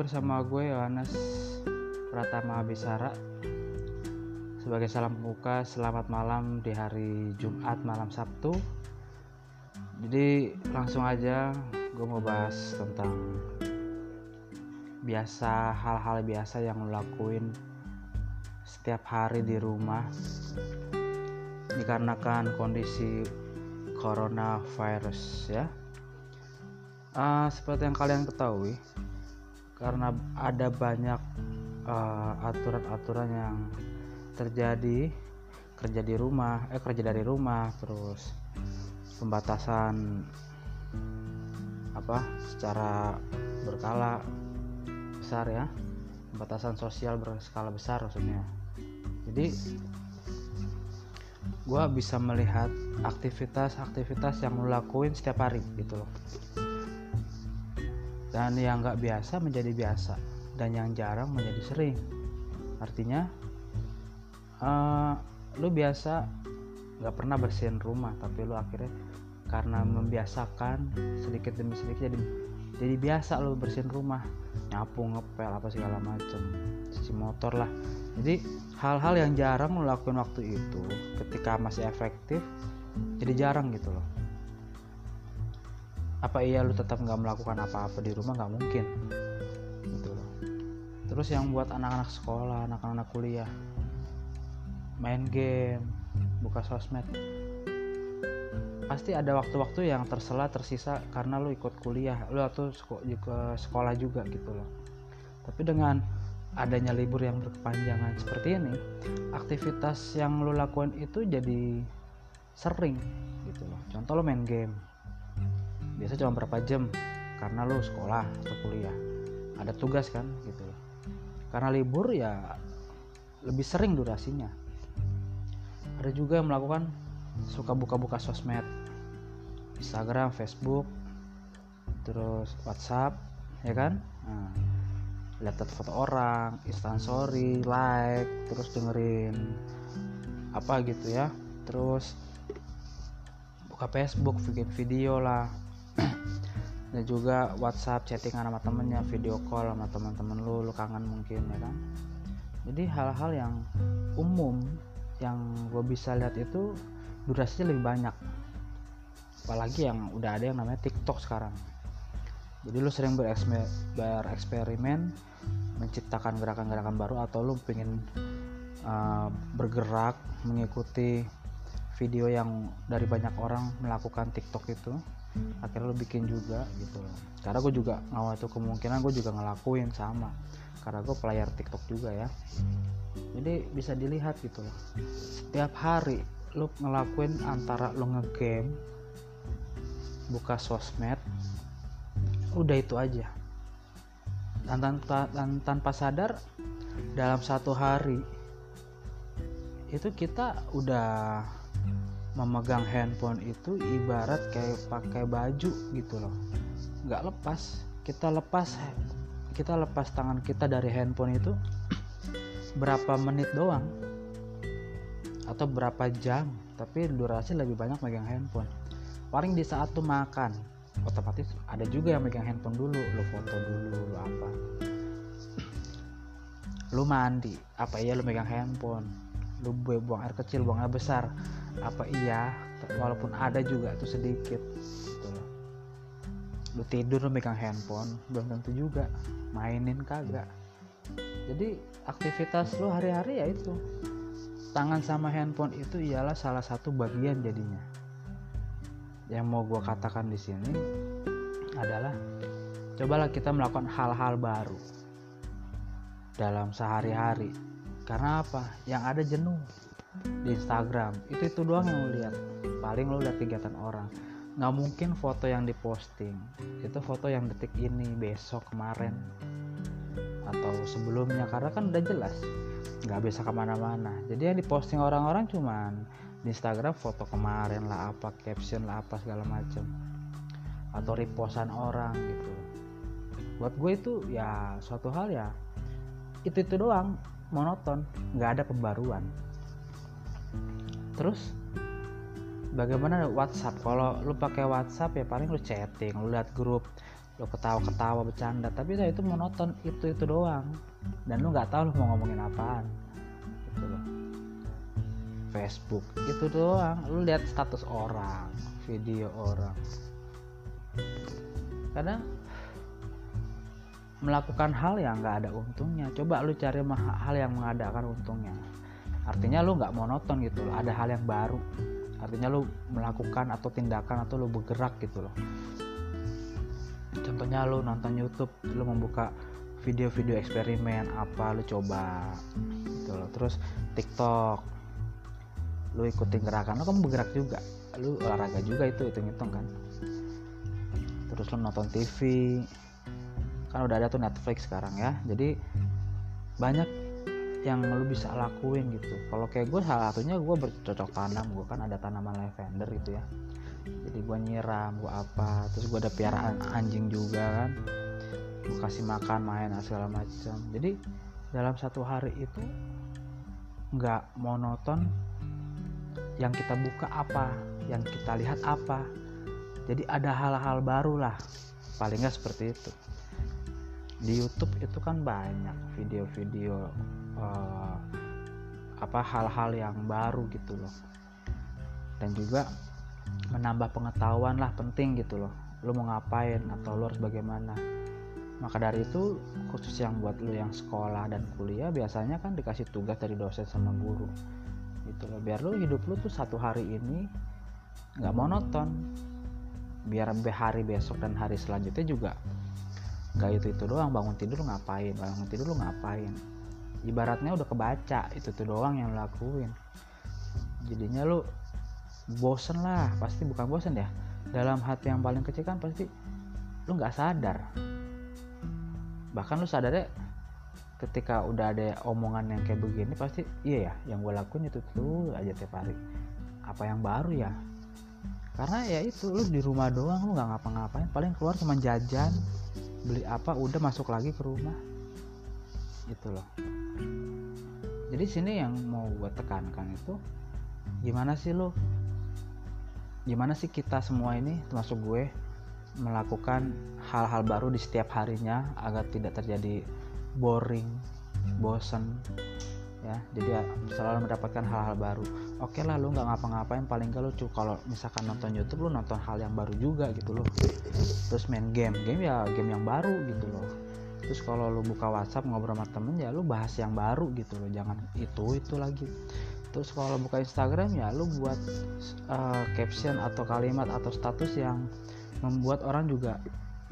bersama gue Yohanes Pratama Abisara. Sebagai salam pembuka selamat malam di hari Jumat malam Sabtu. Jadi langsung aja gue mau bahas tentang biasa hal-hal biasa yang lo lakuin setiap hari di rumah dikarenakan kondisi coronavirus ya. Uh, seperti yang kalian ketahui karena ada banyak uh, aturan-aturan yang terjadi kerja di rumah eh kerja dari rumah terus pembatasan apa secara berkala besar ya. Pembatasan sosial berskala besar maksudnya. Jadi gue bisa melihat aktivitas-aktivitas yang lo lakuin setiap hari gitu loh dan yang nggak biasa menjadi biasa. Dan yang jarang menjadi sering. Artinya uh, lu biasa nggak pernah bersihin rumah tapi lu akhirnya karena membiasakan sedikit demi sedikit jadi jadi biasa lu bersihin rumah. Nyapu ngepel apa segala macem. Cuci motor lah. Jadi hal-hal yang jarang lu lakuin waktu itu ketika masih efektif jadi jarang gitu loh apa iya lu tetap nggak melakukan apa-apa di rumah? Nggak mungkin. Gitu loh. Terus yang buat anak-anak sekolah anak-anak kuliah. Main game buka sosmed. Pasti ada waktu-waktu yang tersela tersisa karena lu ikut kuliah lu atau ke sekolah juga gitu loh. Tapi dengan adanya libur yang berkepanjangan seperti ini aktivitas yang lu lakukan itu jadi sering gitu loh. Contoh lo main game biasa cuma berapa jam? Karena lo sekolah atau kuliah. Ada tugas kan gitu karena libur ya lebih sering durasinya. Ada juga yang melakukan suka buka-buka sosmed. Instagram, Facebook terus WhatsApp ya kan? Nah, lihat foto orang, instastory, like, terus dengerin apa gitu ya, terus buka Facebook, bikin video lah, dan juga WhatsApp chattingan sama temennya video call sama teman-teman lu lu kangen mungkin ya kan? Jadi hal-hal yang umum yang gue bisa lihat itu durasinya lebih banyak. Apalagi yang udah ada yang namanya TikTok sekarang. Jadi lu sering bereksperimen menciptakan gerakan-gerakan baru atau lu pengen uh, bergerak mengikuti video yang dari banyak orang melakukan TikTok itu akhirnya lo bikin juga gitu loh. Karena gue juga ngawal itu kemungkinan gue juga ngelakuin sama. Karena gue player tiktok juga ya. Jadi bisa dilihat gitu loh. Setiap hari lo ngelakuin antara lo ngegame buka sosmed udah itu aja. Dan tanpa, dan tanpa sadar dalam satu hari itu kita udah memegang handphone itu ibarat kayak pakai baju gitu loh. Nggak lepas. Kita lepas kita lepas tangan kita dari handphone itu berapa menit doang? Atau berapa jam? Tapi durasi lebih banyak megang handphone. Paling di saat tuh makan. Otomatis ada juga yang megang handphone dulu. Lo foto dulu lo apa. Lu mandi. Apa iya lu megang handphone? Lu buang air kecil buang air besar apa iya walaupun ada juga tuh sedikit gitu lu tidur lu megang handphone belum tentu juga. Mainin kagak. Jadi aktivitas lu hari-hari ya itu. Tangan sama handphone itu ialah salah satu bagian jadinya. Yang mau gue katakan di sini adalah cobalah kita melakukan hal-hal baru dalam sehari-hari. Karena apa? Yang ada jenuh di Instagram. Itu itu doang yang lo lihat. Paling lo lihat kegiatan orang. Nggak mungkin foto yang diposting. Itu foto yang detik ini besok kemarin atau sebelumnya. Karena kan udah jelas nggak bisa ke mana-mana. Jadi yang diposting orang-orang cuman di Instagram foto kemarin lah apa caption lah apa segala macam atau repostan orang gitu. Buat gue itu ya suatu hal ya itu itu doang. Monoton. Nggak ada pembaruan terus bagaimana WhatsApp? Kalau lu pakai WhatsApp ya paling lu chatting lu lihat grup lo ketawa-ketawa bercanda. Tapi ya itu monoton itu itu doang. Dan lu nggak tahu lu mau ngomongin apaan. Gitu loh. Facebook itu doang. Lu lihat status orang video orang. Kadang melakukan hal yang nggak ada untungnya. Coba lu cari hal yang mengadakan untungnya artinya lu nggak monoton gitu loh ada hal yang baru. Artinya lu melakukan atau tindakan atau lu bergerak gitu loh. Contohnya lu nonton YouTube lu membuka video-video eksperimen apa lu coba gitu loh. Terus TikTok lu ikutin gerakan lu kamu bergerak juga. Lu olahraga juga itu hitung-hitung kan. Terus lu nonton TV kan udah ada tuh Netflix sekarang ya. Jadi banyak yang lu bisa lakuin gitu. Kalau kayak gue salah satunya gue bercocok tanam gue kan ada tanaman lavender gitu ya. Jadi gue nyiram gue apa terus gue ada piaraan anjing juga kan. Gue kasih makan main segala macam. Jadi dalam satu hari itu nggak monoton yang kita buka apa yang kita lihat apa. Jadi ada hal-hal baru lah. Paling nggak seperti itu. Di YouTube itu kan banyak video-video uh, apa hal-hal yang baru gitu loh. Dan juga menambah pengetahuan lah penting gitu loh. Lo mau ngapain atau lo harus bagaimana. Maka dari itu khusus yang buat lo yang sekolah dan kuliah biasanya kan dikasih tugas dari dosen sama guru. Gitu loh. Biar lo hidup lo tuh satu hari ini nggak monoton. Biar hari besok dan hari selanjutnya juga gak itu itu doang. Bangun tidur lu ngapain? Bangun tidur lu ngapain ibaratnya udah kebaca itu tuh doang yang lakuin. Jadinya lu bosen lah pasti bukan bosen ya. Dalam hati yang paling kecil kan pasti lu nggak sadar. Bahkan lu sadarnya ketika udah ada omongan yang kayak begini pasti iya ya yang gue lakuin itu tuh aja tiap hari. Apa yang baru ya? Karena ya itu lu di rumah doang lu nggak ngapa-ngapain. Paling keluar cuma jajan beli apa udah masuk lagi ke rumah. Itu loh jadi sini yang mau gue tekankan itu gimana sih lo gimana sih kita semua ini termasuk gue melakukan hal-hal baru di setiap harinya agar tidak terjadi boring bosen ya? Jadi selalu mendapatkan hal-hal baru. Oke lah lu nggak ngapa-ngapain paling gak lu kalau misalkan nonton YouTube lu nonton hal yang baru juga gitu loh. Terus main game. Game ya game yang baru gitu loh terus kalau lu buka WhatsApp ngobrol sama temen ya lu bahas yang baru gitu loh. Jangan itu itu lagi. Terus kalau buka Instagram ya lu buat uh, caption atau kalimat atau status yang membuat orang juga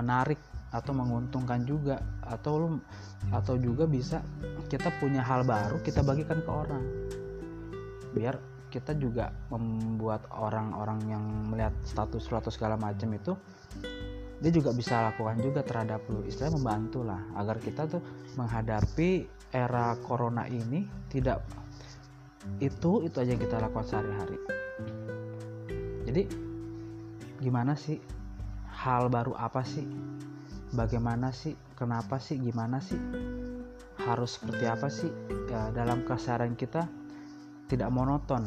menarik atau menguntungkan juga. Atau lu atau juga bisa kita punya hal baru kita bagikan ke orang. Biar kita juga membuat orang-orang yang melihat status atau segala macam itu dia juga bisa lakukan juga terhadap lu. Istilah membantu lah agar kita tuh menghadapi era corona ini tidak itu itu aja yang kita lakukan sehari-hari. Jadi gimana sih? Hal baru apa sih? Bagaimana sih? Kenapa sih? Gimana sih? Harus seperti apa sih? Ya dalam keseharian kita tidak monoton.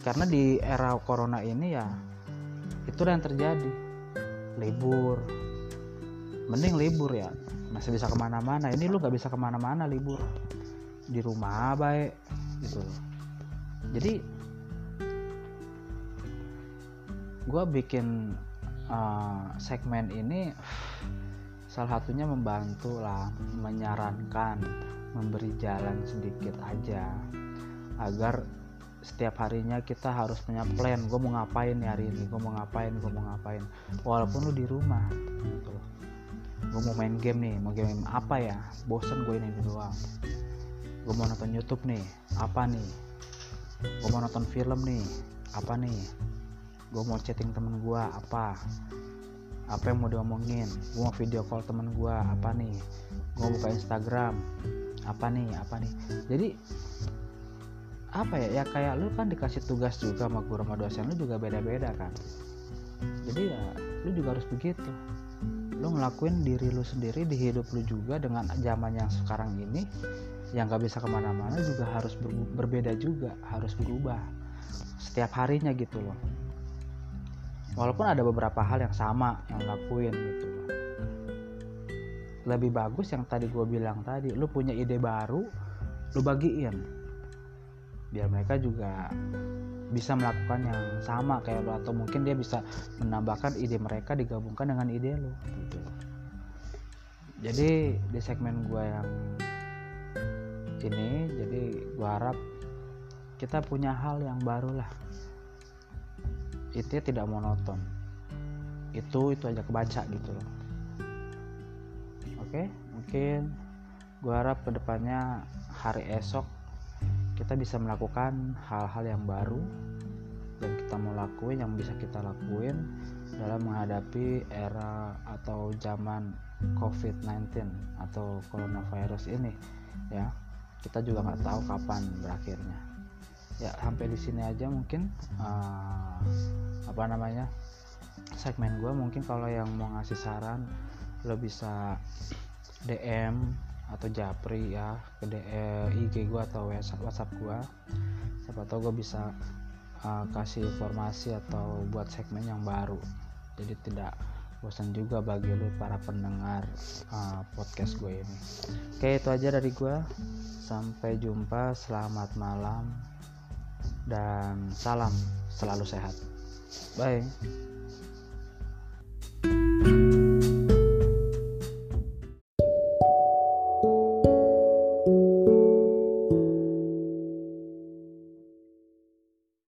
Karena di era corona ini ya itu yang terjadi libur. Mending libur ya. Masih bisa ke mana-mana. Ini lu nggak bisa ke mana-mana libur. Di rumah baik gitu. Jadi gue bikin uh, segmen ini salah satunya membantu lah menyarankan memberi jalan sedikit aja agar setiap harinya kita harus punya plan gue mau ngapain nih hari ini gue mau ngapain gue mau ngapain. Walaupun lu di rumah gitu. Gue mau main game nih mau game apa ya? Bosen gue ini doang. Gue mau nonton YouTube nih apa nih? Gue mau nonton film nih apa nih? Gue mau chatting temen gue apa? Apa yang mau diomongin? Gue mau video call temen gue apa nih? Gue buka Instagram apa nih? Apa nih? Jadi apa ya ya kayak lu kan dikasih tugas juga sama guru sama dosen lu juga beda-beda kan. Jadi ya lu juga harus begitu. Lu ngelakuin diri lu sendiri di hidup lu juga dengan zaman yang sekarang ini yang gak bisa ke mana-mana juga harus ber berbeda juga harus berubah setiap harinya gitu loh. Walaupun ada beberapa hal yang sama yang lakuin gitu. Lebih bagus yang tadi gue bilang tadi lu punya ide baru lu bagiin biar mereka juga bisa melakukan yang sama kayak lo atau mungkin dia bisa menambahkan ide mereka digabungkan dengan ide lo gitu. Jadi di segmen gue yang ini jadi gue harap kita punya hal yang baru lah. Itu tidak monoton. Itu itu aja kebaca gitu. Loh oke mungkin gue harap ke depannya hari esok kita bisa melakukan hal-hal yang baru yang kita mau lakuin yang bisa kita lakuin dalam menghadapi era atau zaman COVID-19 atau coronavirus ini ya. Kita juga nggak tahu kapan berakhirnya. Ya sampai di sini aja mungkin uh, apa namanya segmen gue mungkin kalau yang mau ngasih saran lo bisa DM atau japri ya ke DM, IG gue atau WhatsApp gue siapa tahu gue bisa uh, kasih informasi atau buat segmen yang baru. Jadi tidak bosan juga bagi lu para pendengar uh, podcast gue ini. Oke itu aja dari gue sampai jumpa selamat malam dan salam selalu sehat. Bye